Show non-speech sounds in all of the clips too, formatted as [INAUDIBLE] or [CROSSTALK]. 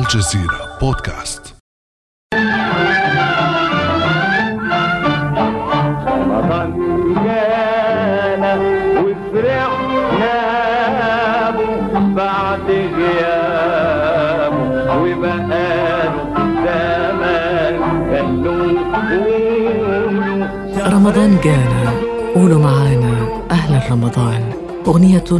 الجزيرة بودكاست. رمضان جانا وفرحنا بعد غيابه وبقاله زمان رمضان جانا قولوا معانا أهلا رمضان. أغنية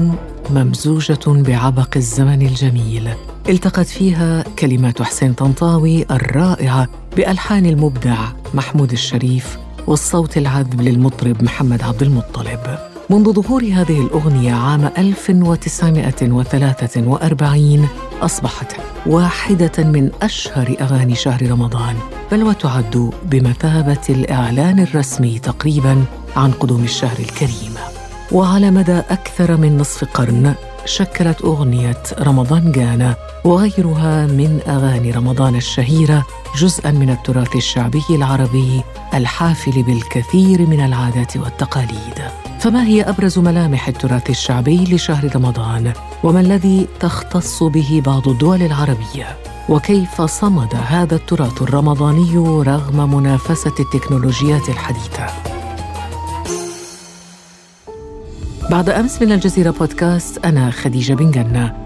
ممزوجة بعبق الزمن الجميل. التقت فيها كلمات حسين طنطاوي الرائعة بألحان المبدع محمود الشريف والصوت العذب للمطرب محمد عبد المطلب. منذ ظهور هذه الأغنية عام 1943 أصبحت واحدة من أشهر أغاني شهر رمضان بل وتعد بمثابة الإعلان الرسمي تقريباً عن قدوم الشهر الكريم. وعلى مدى أكثر من نصف قرن شكلت أغنية رمضان جانا وغيرها من أغاني رمضان الشهيرة جزءاً من التراث الشعبي العربي الحافل بالكثير من العادات والتقاليد. فما هي أبرز ملامح التراث الشعبي لشهر رمضان؟ وما الذي تختص به بعض الدول العربية؟ وكيف صمد هذا التراث الرمضاني رغم منافسة التكنولوجيات الحديثة؟ بعد أمس من الجزيرة بودكاست أنا خديجة بن قنة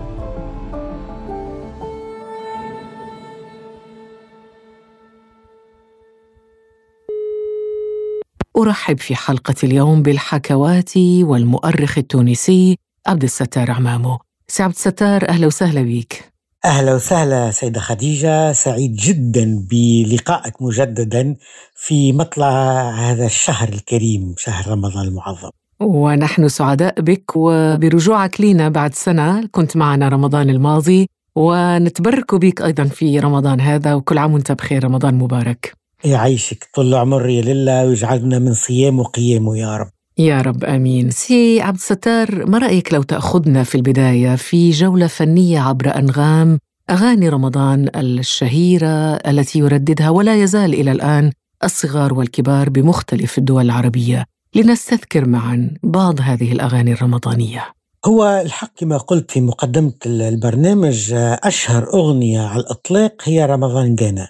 أرحب في حلقة اليوم بالحكواتي والمؤرخ التونسي عبد الستار عمامو. سي عبد الستار أهلا وسهلا بك. أهلا وسهلا سيدة خديجة. سعيد جدا بلقائك مجددا في مطلع هذا الشهر الكريم شهر رمضان المعظم. ونحن سعداء بك وبرجوعك لينا بعد سنة. كنت معنا رمضان الماضي ونتبرك بك أيضا في رمضان هذا وكل عام وأنت بخير. رمضان مبارك. يعيشك طول عمر لله ويجعلنا من صيام وقيامه يا رب. يا رب آمين. سي عبد الستار ما رأيك لو تأخذنا في البداية في جولة فنية عبر أنغام أغاني رمضان الشهيرة التي يرددها ولا يزال إلى الآن الصغار والكبار بمختلف الدول العربية؟ لنستذكر معا بعض هذه الأغاني الرمضانية. هو الحق كما قلت في مقدمة البرنامج أشهر أغنية على الإطلاق هي رمضان جانا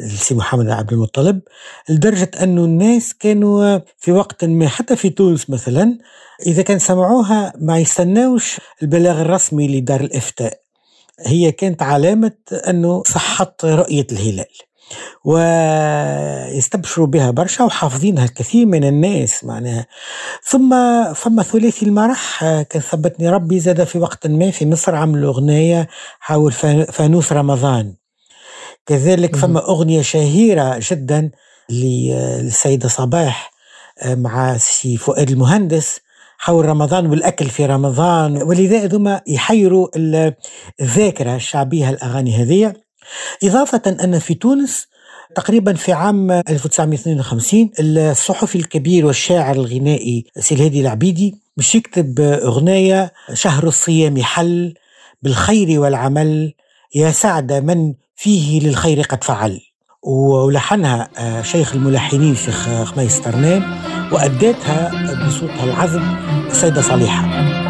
لسي محمد عبد المطلب لدرجة أنه الناس كانوا في وقت ما حتى في تونس مثلا إذا كان سمعوها ما يستناوش البلاغ الرسمي لدار الإفتاء هي كانت علامة أنه صحت رؤية الهلال ويستبشروا بها برشا وحافظينها الكثير من الناس معناها. ثم فما ثلاثي المرح كان ثبتني ربي زاد في وقت ما في مصر عملوا أغنية حول فانوس رمضان. كذلك فما أغنية شهيرة جدا للسيدة صباح مع سي فؤاد المهندس حول رمضان والأكل في رمضان. ولذا هذوما يحيروا الذاكرة الشعبية الأغاني هذه إضافة أن في تونس تقريبا في عام 1952 الصحفي الكبير والشاعر الغنائي سي الهادي العبيدي مش يكتب أغنية شهر الصيام حل بالخير والعمل يا سعد من فيه للخير قد فعل. ولحنها شيخ الملحنين شيخ خميس طرنان وأدتها بصوتها العذب السيدة صالحة.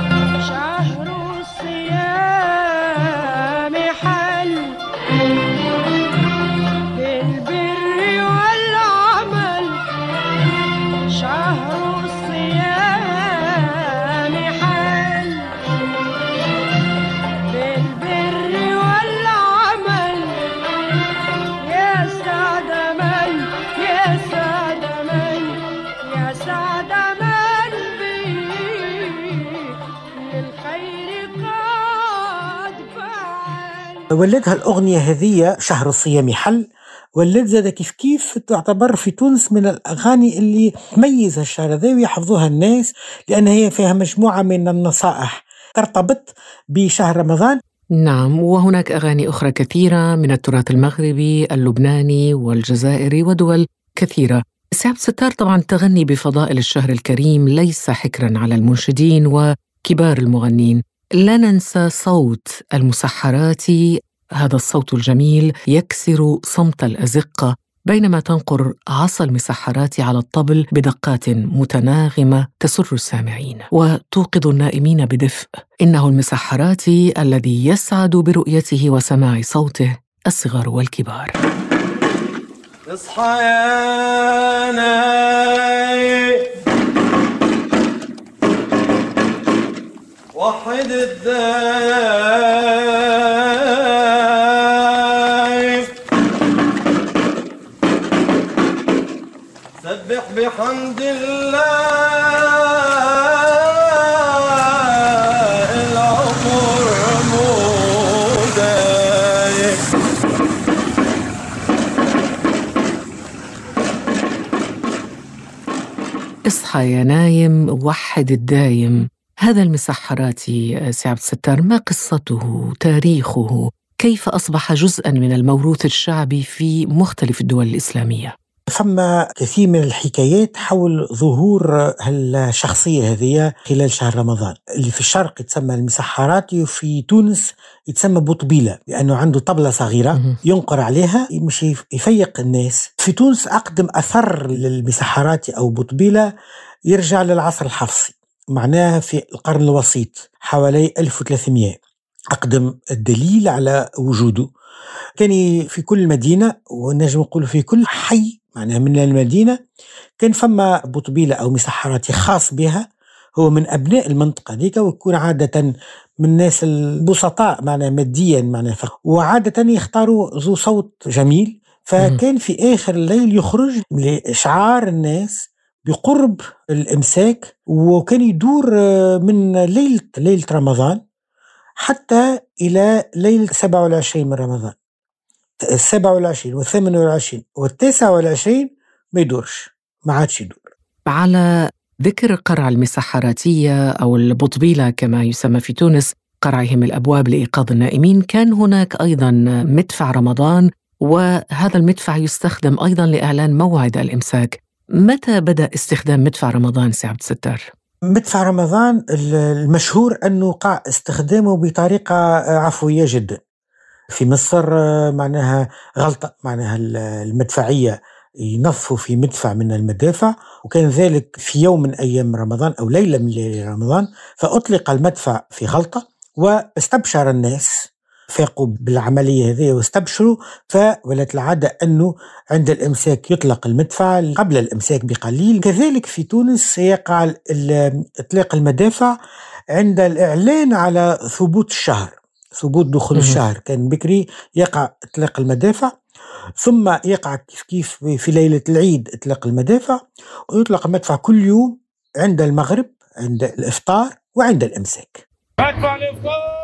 ولدها الأغنية هذه شهر الصيام حل. ولد زاد كيف كيف تعتبر في تونس من الأغاني اللي تميز الشهر هذا ويحفظوها الناس لأن هي فيها مجموعة من النصائح ترتبط بشهر رمضان. نعم وهناك أغاني أخرى كثيرة من التراث المغربي اللبناني والجزائري ودول كثيرة. سي عبد الستار طبعا تغني بفضائل الشهر الكريم ليس حكرا على المنشدين وكبار المغنين. لا ننسى صوت المسحرات. هذا الصوت الجميل يكسر صمت الأزقة بينما تنقر عصا المسحرات على الطبل بدقات متناغمة تسر السامعين وتوقظ النائمين بدفء. إنه المسحرات الذي يسعد برؤيته وسماع صوته الصغار والكبار. اصحى يا نايم. وحد الدايم سبح بحمد الله العمر مدايم اصحى يا نايم وحد الدايم. هذا المسحراتي سي عبد الستار ما قصته تاريخه؟ كيف أصبح جزءا من الموروث الشعبي في مختلف الدول الإسلامية؟ فما كثير من الحكايات حول ظهور هالشخصية هذه خلال شهر رمضان. اللي في الشرق يتسمى المسحراتي وفي تونس يتسمى بوطبيلة لأنه عنده طبلة صغيرة. ينقر عليها مش يفيق الناس. في تونس أقدم أثر للمسحراتي أو بوطبيلة يرجع للعصر الحفصي. معناها في القرن الوسيط حوالي 1300 أقدم الدليل على وجوده. كان في كل مدينة ونجم نقول في كل حي معناها من المدينة كان فما بطبيلة أو مسحراتي خاص بها هو من أبناء المنطقة ديك ويكون عادة من الناس البسطاء معناها ماديا معناها وعادة يختاروا ذو صوت جميل. فكان في آخر الليل يخرج لإشعار الناس بقرب الإمساك وكان يدور آه، من ليلة ليلة رمضان حتى إلى ليلة 27 من رمضان. ال 27 وال 28 وال 29 ما يدورش ما عادش يدور. على ذكر قرع المسحراتية أو البطبيلة كما يسمى في تونس قرعهم الأبواب لإيقاظ النائمين كان هناك أيضا مدفع رمضان وهذا المدفع يستخدم أيضا لإعلان موعد الإمساك. متى بدأ استخدام مدفع رمضان سي عبد الستار؟ مدفع رمضان ال- المشهور أنه وقع استخدامه بطريقة آه، عفوية جدا في مصر آه، معناها غلطة معناها ال- المدفعية ينظفوا في مدفع من المدافع وكان ذلك في يوم من أيام رمضان أو ليلة من ليالي رمضان فأطلق المدفع في غلطة واستبشر الناس فاقوا بالعملية هذه واستبشروا فولت العادة أنه عند الإمساك يطلق المدفع قبل الإمساك بقليل. كذلك في تونس يقع إطلاق المدافع عند الإعلان على ثبوت الشهر ثبوت دخول. الشهر. كان بكري يقع إطلاق المدافع ثم يقع كيف كيف في ليلة العيد إطلاق المدافع ويطلق المدفع كل يوم عند المغرب عند الإفطار وعند الإمساك. مدفع الافطار اضرب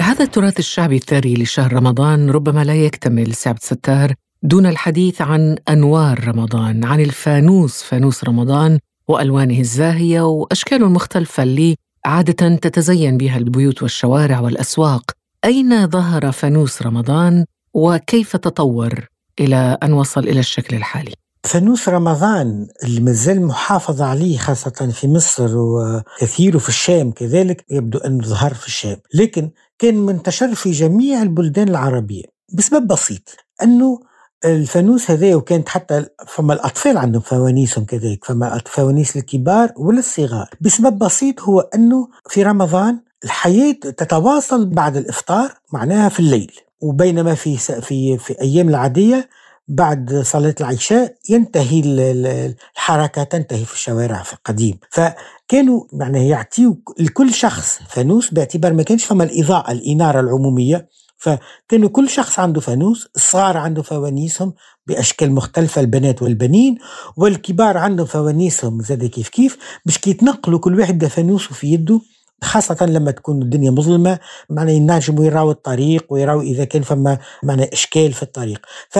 هذا التراث الشعبي الثري لشهر رمضان ربما لا يكتمل سي عبد الستار دون الحديث عن أنوار رمضان، عن الفانوس فانوس رمضان وألوانه الزاهية واشكاله المختلفه اللي عادة تتزين بها البيوت والشوارع والأسواق. أين ظهر فانوس رمضان وكيف تطور إلى أن وصل إلى الشكل الحالي؟ فانوس رمضان اللي مازال محافظ عليه خاصة في مصر وكثير في الشام كذلك يبدو أنه ظهر في الشام. لكن كان منتشر في جميع البلدان العربية بسبب بسيط أنه الفانوس هذا وكانت حتى فما الأطفال عندهم فوانيسهم كذلك فما فوانيس الكبار ولا الصغار. بسبب بسيط هو أنه في رمضان الحياة تتواصل بعد الإفطار معناها في الليل. وبينما في في في أيام العادية بعد صلاة العشاء ينتهي ال- ال- الحركة تنتهي في الشوارع في القديم. فكانوا معناه يعطيوا لكل شخص فانوس باعتبار ما كانش فما الإضاءة الإنارة العمومية. فكانوا كل شخص عنده فانوس الصغار عنده فوانيسهم بأشكال مختلفة البنات والبنين والكبار عندهم فوانيسهم زاد كيف كيف باش كي يتنقلوا كل واحد فانوسه في يده. خاصة لما تكون الدنيا مظلمة معناه ينجموا يراوا الطريق ويراوا إذا كان فما معناه إشكال في الطريق. ف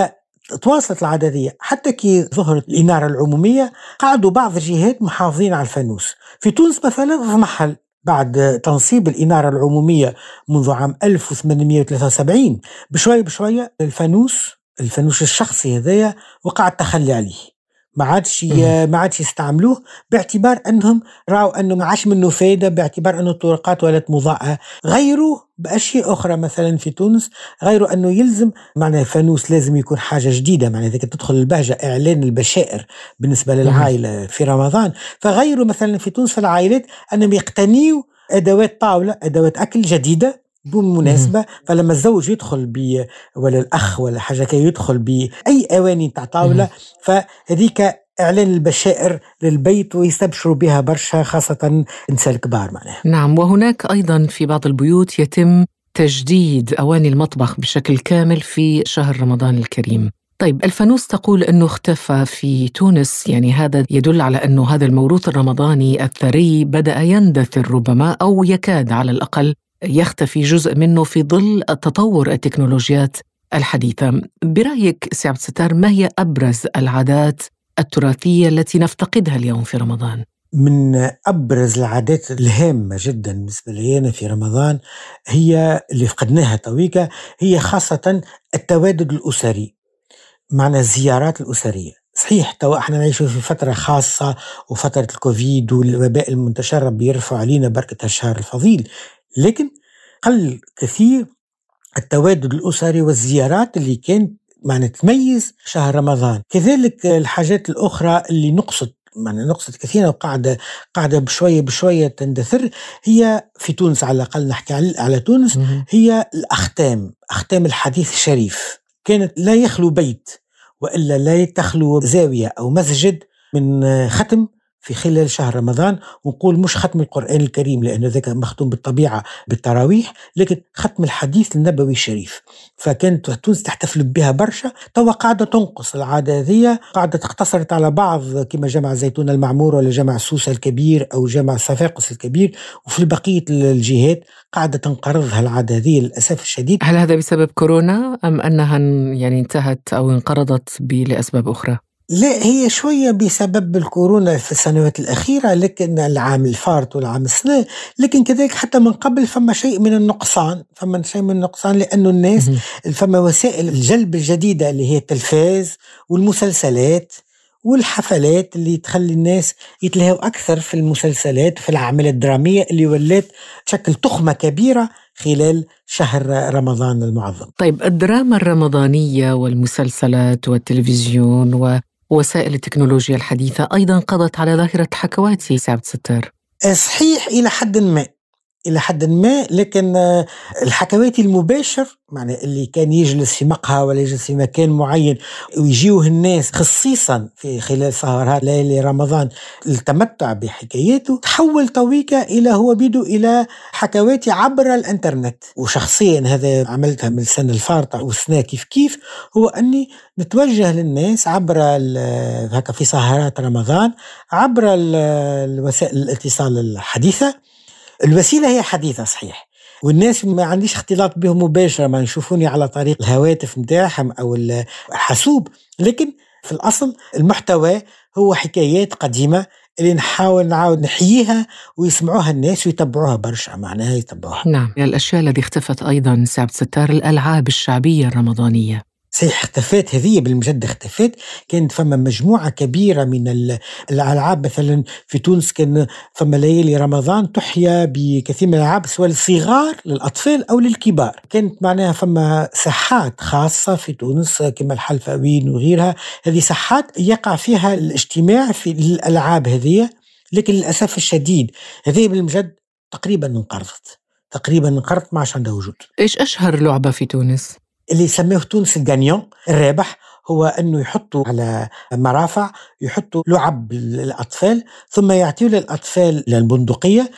تواصلت العادة دي حتى كي ظهرت الإنارة العمومية قعدوا بعض الجهات محافظين على الفانوس. في تونس مثلا اضمحل بعد تنصيب الإنارة العمومية منذ عام 1873 بشوية بشوية الفانوس الفانوس الشخصي هذايا وقع التخلي عليه. ما عادش ما عادش يستعملوه باعتبار أنهم راوا أنه ما عادش منه فايدة باعتبار أنه الطرقات ولات مضاءه غيروا بأشياء أخرى مثلا في تونس غيروا أنه يلزم معنى الفانوس لازم يكون حاجة جديدة معنى إذا تدخل البهجة إعلان البشائر بالنسبة للعائلة في رمضان. فغيروا مثلا في تونس في العائلات أنهم يقتنيوا أدوات طاولة أدوات أكل جديدة بالمناسبة فلما الزوج يدخل ب ولا الأخ ولا حاجة كي يدخل بأي أواني تاع طاولة فهذيك إعلان البشائر للبيت ويستبشروا بها برشا خاصة النساء الكبار معناها. نعم وهناك أيضا في بعض البيوت يتم تجديد أواني المطبخ بشكل كامل في شهر رمضان الكريم. طيب الفانوس تقول أنه اختفى في تونس يعني هذا يدل على أنه هذا الموروث الرمضاني الثري بدأ يندثر ربما أو يكاد على الأقل يختفي جزء منه في ظل تطور التكنولوجيات الحديثة. برأيك سي عبد الستار ما هي أبرز العادات التراثية التي نفتقدها اليوم في رمضان؟ من أبرز العادات الهامة جدا بالنسبة لي أنا في رمضان هي اللي فقدناها تويكا هي خاصة التوادد الأسري معنى الزيارات الأسرية. صحيح توا إحنا نعيش في فترة خاصة وفترة الكوفيد والوباء المنتشر ربي يرفع علينا بركة الشهر الفضيل. لكن قل كثير التوادد الأسري والزيارات اللي كانت معنى تميز شهر رمضان. كذلك الحاجات الأخرى اللي نقصد معنى نقصد كثيرا وقاعدة قاعدة بشوية بشوية تندثر هي في تونس على الأقل نحكي على, على تونس هي الأختام أختام الحديث الشريف. كانت لا يخلو بيت وإلا لا تخلو زاوية أو مسجد من ختم في خلال شهر رمضان ونقول مش ختم القرآن الكريم لأنه ذاك مختوم بالطبيعة بالتراويح لكن ختم الحديث النبوي الشريف فكانت تونس تحتفل بها برشا توا قاعدة تنقص العادة هذه قاعدة اقتصرت على بعض كما جامع زيتون المعمور ولا جامع سوسة الكبير أو جامع صفاقس الكبير وفي بقية الجهات قاعدة تنقرضها العادة هذه للأسف الشديد هل هذا بسبب كورونا أم أنها يعني انتهت أو انقرضت لأسباب أخرى؟ لا هي شوية بسبب الكورونا في السنوات الأخيرة لكن العام الفارط والعام السنة لكن كذلك حتى من قبل فما شيء من النقصان فما شيء من النقصان لأنه الناس فما وسائل الجلب الجديدة اللي هي التلفاز والمسلسلات والحفلات اللي تخلي الناس يتلهوا أكثر في المسلسلات في الأعمال الدرامية اللي ولات تشكل تخمة كبيرة خلال شهر رمضان المعظم. طيب الدراما الرمضانية والمسلسلات والتلفزيون ووسائل التكنولوجيا الحديثة أيضا قضت على ظاهرة حكواتي سعد ستار. صحيح إلى حد ما. إلى حد ما لكن آه، الحكواتي المباشر معنى اللي كان يجلس في مقهى ولا يجلس في مكان معين ويجيوه الناس خصيصا في خلال سهرات ليالي رمضان التمتع بحكاياته تحول تويكا إلى هو بيدو إلى حكواتي عبر الإنترنت. وشخصيا هذا عملتها من السنة الفارطة والسنة كيف كيف هو أني نتوجه للناس عبر هكا في سهرات رمضان عبر الوسائل الاتصال الحديثة الوسيلة هي حديثه صحيح. والناس ما عنديش اختلاط بهم مباشرة ما يشوفوني على طريق الهواتف نتاعهم أو الحاسوب. لكن في الأصل المحتوى هو حكايات قديمة اللي نحاول نعاود نحييها ويسمعوها الناس ويتبعوها برشا معناها يتبعوها. نعم. الأشياء التي اختفت أيضا سعد ستار الألعاب الشعبية الرمضانية. صحيح اختفت. هذه بالمجد اختفت. كانت فما مجموعة كبيرة من الألعاب مثلا في تونس كان فما ليالي رمضان تحيا بكثير من الألعاب سواء للصغار للأطفال أو للكبار. كانت معناها فما ساحات خاصة في تونس كما الحلفاوين وغيرها. هذه ساحات يقع فيها الاجتماع في الألعاب هذه لكن للأسف الشديد هذه بالمجد تقريبا انقرضت. تقريبا انقرضت ما عادش عندها وجود. إيش أشهر لعبة في تونس؟ اللي يسميه تونس الجانيون الرابح هو أنه يحطوا على مرافع يحطوا لعب للأطفال ثم يعطيوا للأطفال البندقيه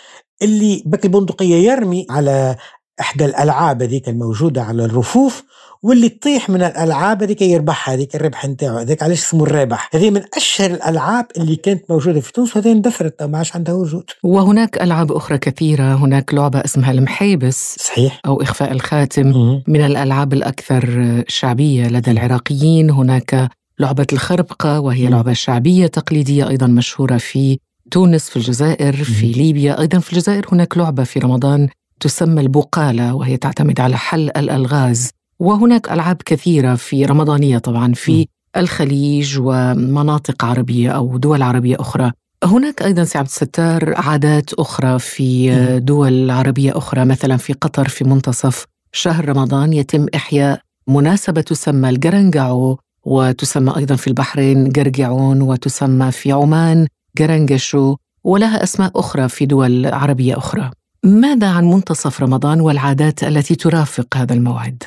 اللي بك البندقية يرمي على إحدى الألعاب هذيك الموجودة على الرفوف واللي تطيح من الألعاب هذيك يربحها هذيك الربح نتاعو هذاك علاش اسمه الرابح هذه من أشهر الألعاب اللي كانت موجودة في تونس وهذه اندثرت ما عادش عندها وجود. وهناك ألعاب أخرى كثيرة هناك لعبة اسمها المحيبس صحيح. أو إخفاء الخاتم. م- من الألعاب الأكثر شعبية لدى العراقيين هناك لعبة الخربقة وهي م- لعبة شعبية تقليدية أيضا مشهورة في تونس في الجزائر في ليبيا. أيضا في الجزائر هناك لعبة في رمضان تسمى البقالة وهي تعتمد على حل الألغاز. وهناك ألعاب كثيرة في رمضانية طبعا في الخليج ومناطق عربية أو دول عربية أخرى. هناك أيضا سي عبد الستار عادات أخرى في دول عربية أخرى مثلا في قطر في منتصف شهر رمضان يتم إحياء مناسبة تسمى الجرنجعو وتسمى أيضا في البحرين جرجعون وتسمى في عمان جرنجشو ولها أسماء أخرى في دول عربية أخرى. ماذا عن منتصف رمضان والعادات التي ترافق هذا الموعد؟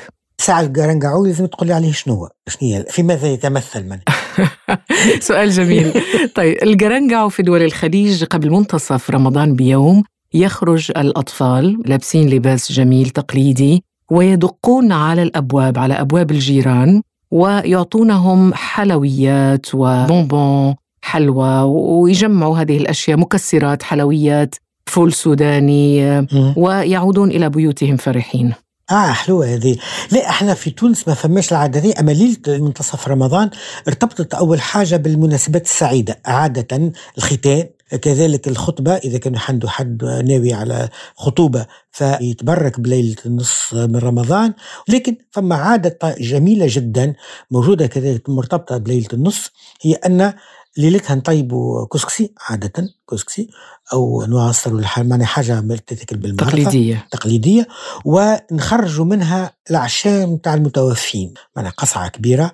ساعة القرنقعو لازم تقول لي عليه شنو شنو هي؟ في ماذا يتمثل من؟ [LAUGHS] سؤال جميل. طيب القرنقع في دول الخليج قبل منتصف رمضان بيوم يخرج الأطفال لابسين لباس جميل تقليدي ويدقون على الأبواب على أبواب الجيران ويعطونهم حلويات وبونبون حلوى ويجمعوا هذه الأشياء مكسرات حلويات فول سوداني ويعودون إلى بيوتهم فرحين. آه حلوة هذه. لا إحنا في تونس ما فماش العاده دي أما ليلة منتصف رمضان ارتبطت أول حاجة بالمناسبات السعيدة عادة الختان كذلك الخطبة إذا كان عنده حد ناوي على خطوبة فيتبرك بليلة النص من رمضان. لكن فما عادة جميلة جدا موجودة كذلك مرتبطة بليلة النص هي أن ليلتها نطيبوا كسكسي عادة كسكسي أو نعصروا معناها حاجة تتكل بالمعرفة. تقليدية. تقليدية. ونخرجوا منها العشاء نتاع المتوفين. معناها قصعة كبيرة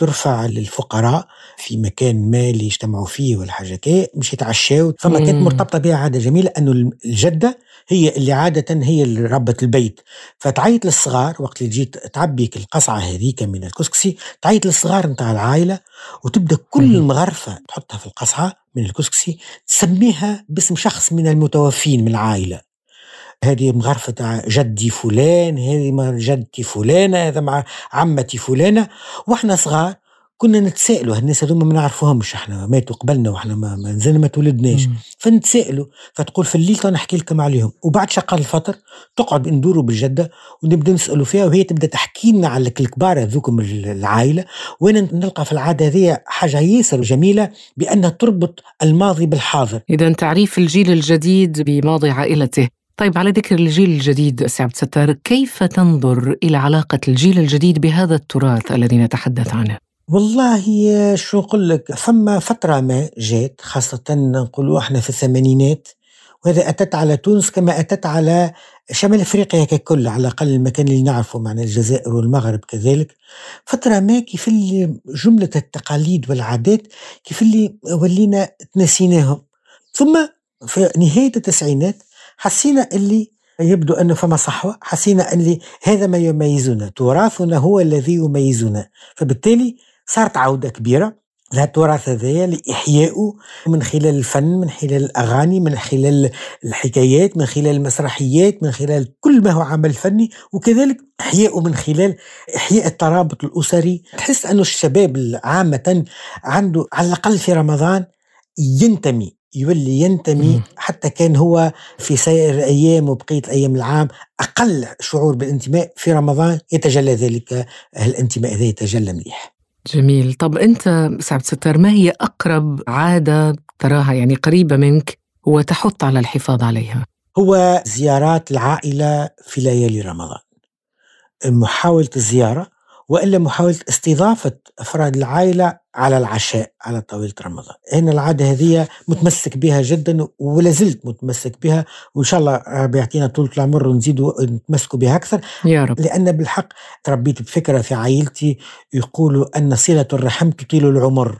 ترفع للفقراء في مكان ما اللي يجتمعوا فيه ولا حاجة كي مش يتعشاوا فما كانت. مرتبطة بها عادة جميلة انه الجدة هي اللي عادة هي اللي ربة البيت فتعيط للصغار وقت اللي تجي تعبيك القصعة هذيك من الكسكسي تعيط للصغار نتاع العائله وتبدأ كل. المغرفه تحطها في القصعة من الكسكسي تسميها باسم شخص من المتوفين من العائله هذه مغرفة جدي فلان هذه جدتي فلانة هذا مع عمتي فلانة وإحنا صغار كنا نتسائلوا الناس هذوما ما نعرفوهمش إحنا ماتوا قبلنا وإحنا ما, ما نزلنا ما تولدناش. فنتسائلوا فتقول في الليل تو نحكي لكم عليهم. وبعد شقان الفطر تقعد ندوروا بالجدة ونبدأ نسألوا فيها وهي تبدأ تحكي لنا على الكبار هذوكم العائلة وأنا نلقى في العادة هذه حاجة ياسر جميلة بأنها تربط الماضي بالحاضر. إذا تعريف الجيل الجديد بماضي عائلته. طيب على ذكر الجيل الجديد سي عبد الستار كيف تنظر إلى علاقة الجيل الجديد بهذا التراث الذي نتحدث عنه؟ والله شو نقول لك؟ فما فترة ما جات خاصة نقولوا إحنا في الثمانينات وهذا أتت على تونس كما أتت على شمال أفريقيا ككل على الأقل المكان اللي نعرفه معنا الجزائر والمغرب كذلك. فترة ما كيف اللي جملة التقاليد والعادات كيف اللي ولينا تنسيناهم. ثم في نهاية التسعينات حسينا اللي يبدو أنه فما صحوة حسينا اللي هذا ما يميزنا تراثنا هو الذي يميزنا. فبالتالي صارت عودة كبيرة للتراث هذايا لإحيائه من خلال الفن من خلال الأغاني من خلال الحكايات من خلال المسرحيات من خلال كل ما هو عمل فني وكذلك إحيائه من خلال إحياء الترابط الأسري. تحس أنه الشباب عامة عنده على الأقل في رمضان ينتمي يولي ينتمي. حتى كان هو في سائر الأيام وبقية أيام العام أقل شعور بالانتماء في رمضان يتجلى ذلك الانتماء هذا يتجلى مليح جميل طب أنت سي عبد الستار ما هي أقرب عادة تراها يعني قريبة منك وتحث على الحفاظ عليها؟ هو زيارات العائلة في ليالي رمضان محاولة الزيارة وإلا محاولة استضافة أفراد العائلة على العشاء على طاولة رمضان. أنا العادة هذه متمسك بها جدا ولا زلت متمسك بها وإن شاء الله ربي يعطينا طولة العمر ونزيدوا نتمسكوا بها أكثر. يا رب. لأن بالحق تربيت بفكرة في عائلتي يقولوا أن صلة الرحم تطيل العمر.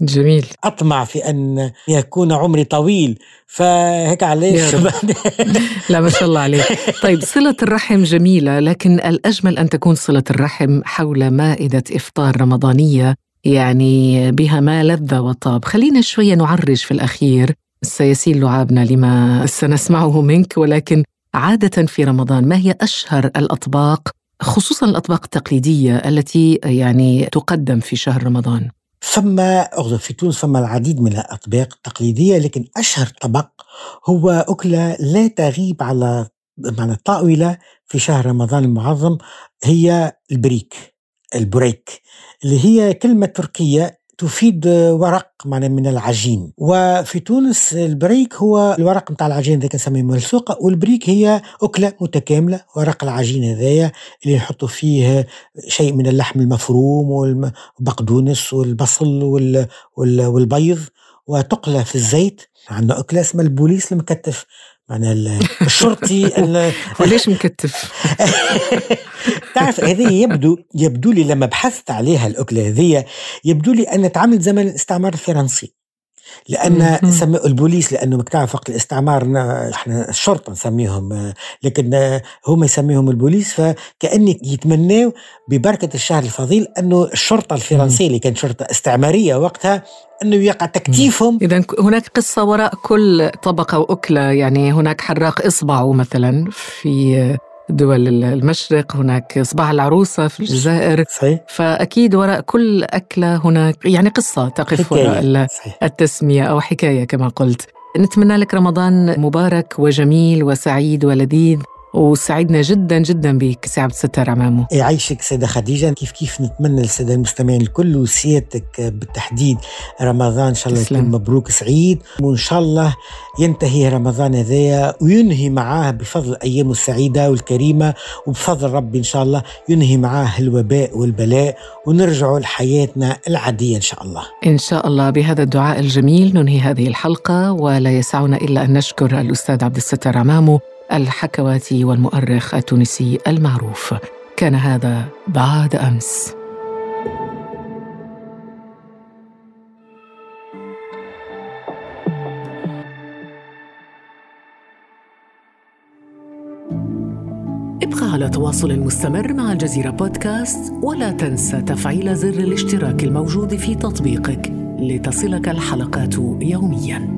جميل. فأطمع في أن يكون عمري طويل فهيك علاش رب. [LAUGHS] لا ما شاء الله عليك. طيب [LAUGHS] صلة الرحم جميلة لكن الأجمل أن تكون صلة الرحم حول مائدة إفطار رمضانية يعني بها ما لذ وطاب. خلينا شوية نعرج في الأخير. سيسيل لعابنا لما سنسمعه منك ولكن عادة في رمضان ما هي أشهر الأطباق خصوصا الأطباق التقليدية التي يعني تقدم في شهر رمضان؟ فما في تونس فما العديد من الأطباق التقليدية لكن أشهر طبق هو أكلة لا تغيب على معنى الطاولة في شهر رمضان المعظم هي البريك البريك اللي هي كلمة تركية تفيد ورق معنى من العجين. وفي تونس البريك هو الورق نتاع العجين ذاك نسميه ملسوقة والبريك هي أكلة متكاملة ورق العجين هذايا اللي نحطوا فيه شيء من اللحم المفروم والبقدونس والبصل وال- وال- والبيض وتقلى في الزيت. عندنا أكلة اسمها البوليس المكتف. معنى ال- الشرطي [LAUGHS] ال- وليش مكتف؟ [LAUGHS] تعرف هذه يبدو يبدو لي لما بحثت عليها الأكلة هذه يبدو لي أن تعمل زمن الاستعمار الفرنسي لأن. سموا البوليس لأنه بتعرف وقت الاستعمار نا- إحنا الشرطة نسميهم آه، لكن هم يسميهم البوليس فكأني يتمنوا ببركة الشهر الفضيل أنه الشرطة الفرنسية اللي كانت شرطة استعمارية وقتها أنه يقع تكتيفهم. إذا هناك قصة وراء كل طبقة وأكلة يعني هناك حراق إصبعه مثلا في دول المشرق هناك إصبع العروسة في الجزائر. صحيح. فأكيد وراء كل أكلة هناك يعني قصة تقف وراء ال- حكايه صحيح. التسمية أو حكاية كما قلت. نتمنى لك رمضان مبارك وجميل وسعيد ولذيذ. وسعدنا جدا جدا بك سي عبد الستار عمامو. يعيشك سيدة خديجة كيف كيف نتمنى للسادة المستمعين الكل وسيادتك بالتحديد. رمضان إن شاء الله. يكون مبروك سعيد وإن شاء الله ينتهي رمضان هذايا وينهي معاه بفضل أيامه السعيدة والكريمة وبفضل ربي إن شاء الله ينهي معاه الوباء والبلاء ونرجعوا لحياتنا العادية إن شاء الله. إن شاء الله بهذا الدعاء الجميل ننهي هذه الحلقة ولا يسعنا إلا أن نشكر الأستاذ عبد الستار عمامو. الحكواتي والمؤرخ التونسي المعروف. كان هذا بعد أمس. ابقى على تواصل مستمر مع الجزيرة بودكاست ولا تنسى تفعيل زر الاشتراك الموجود في تطبيقك لتصلك الحلقات يومياً.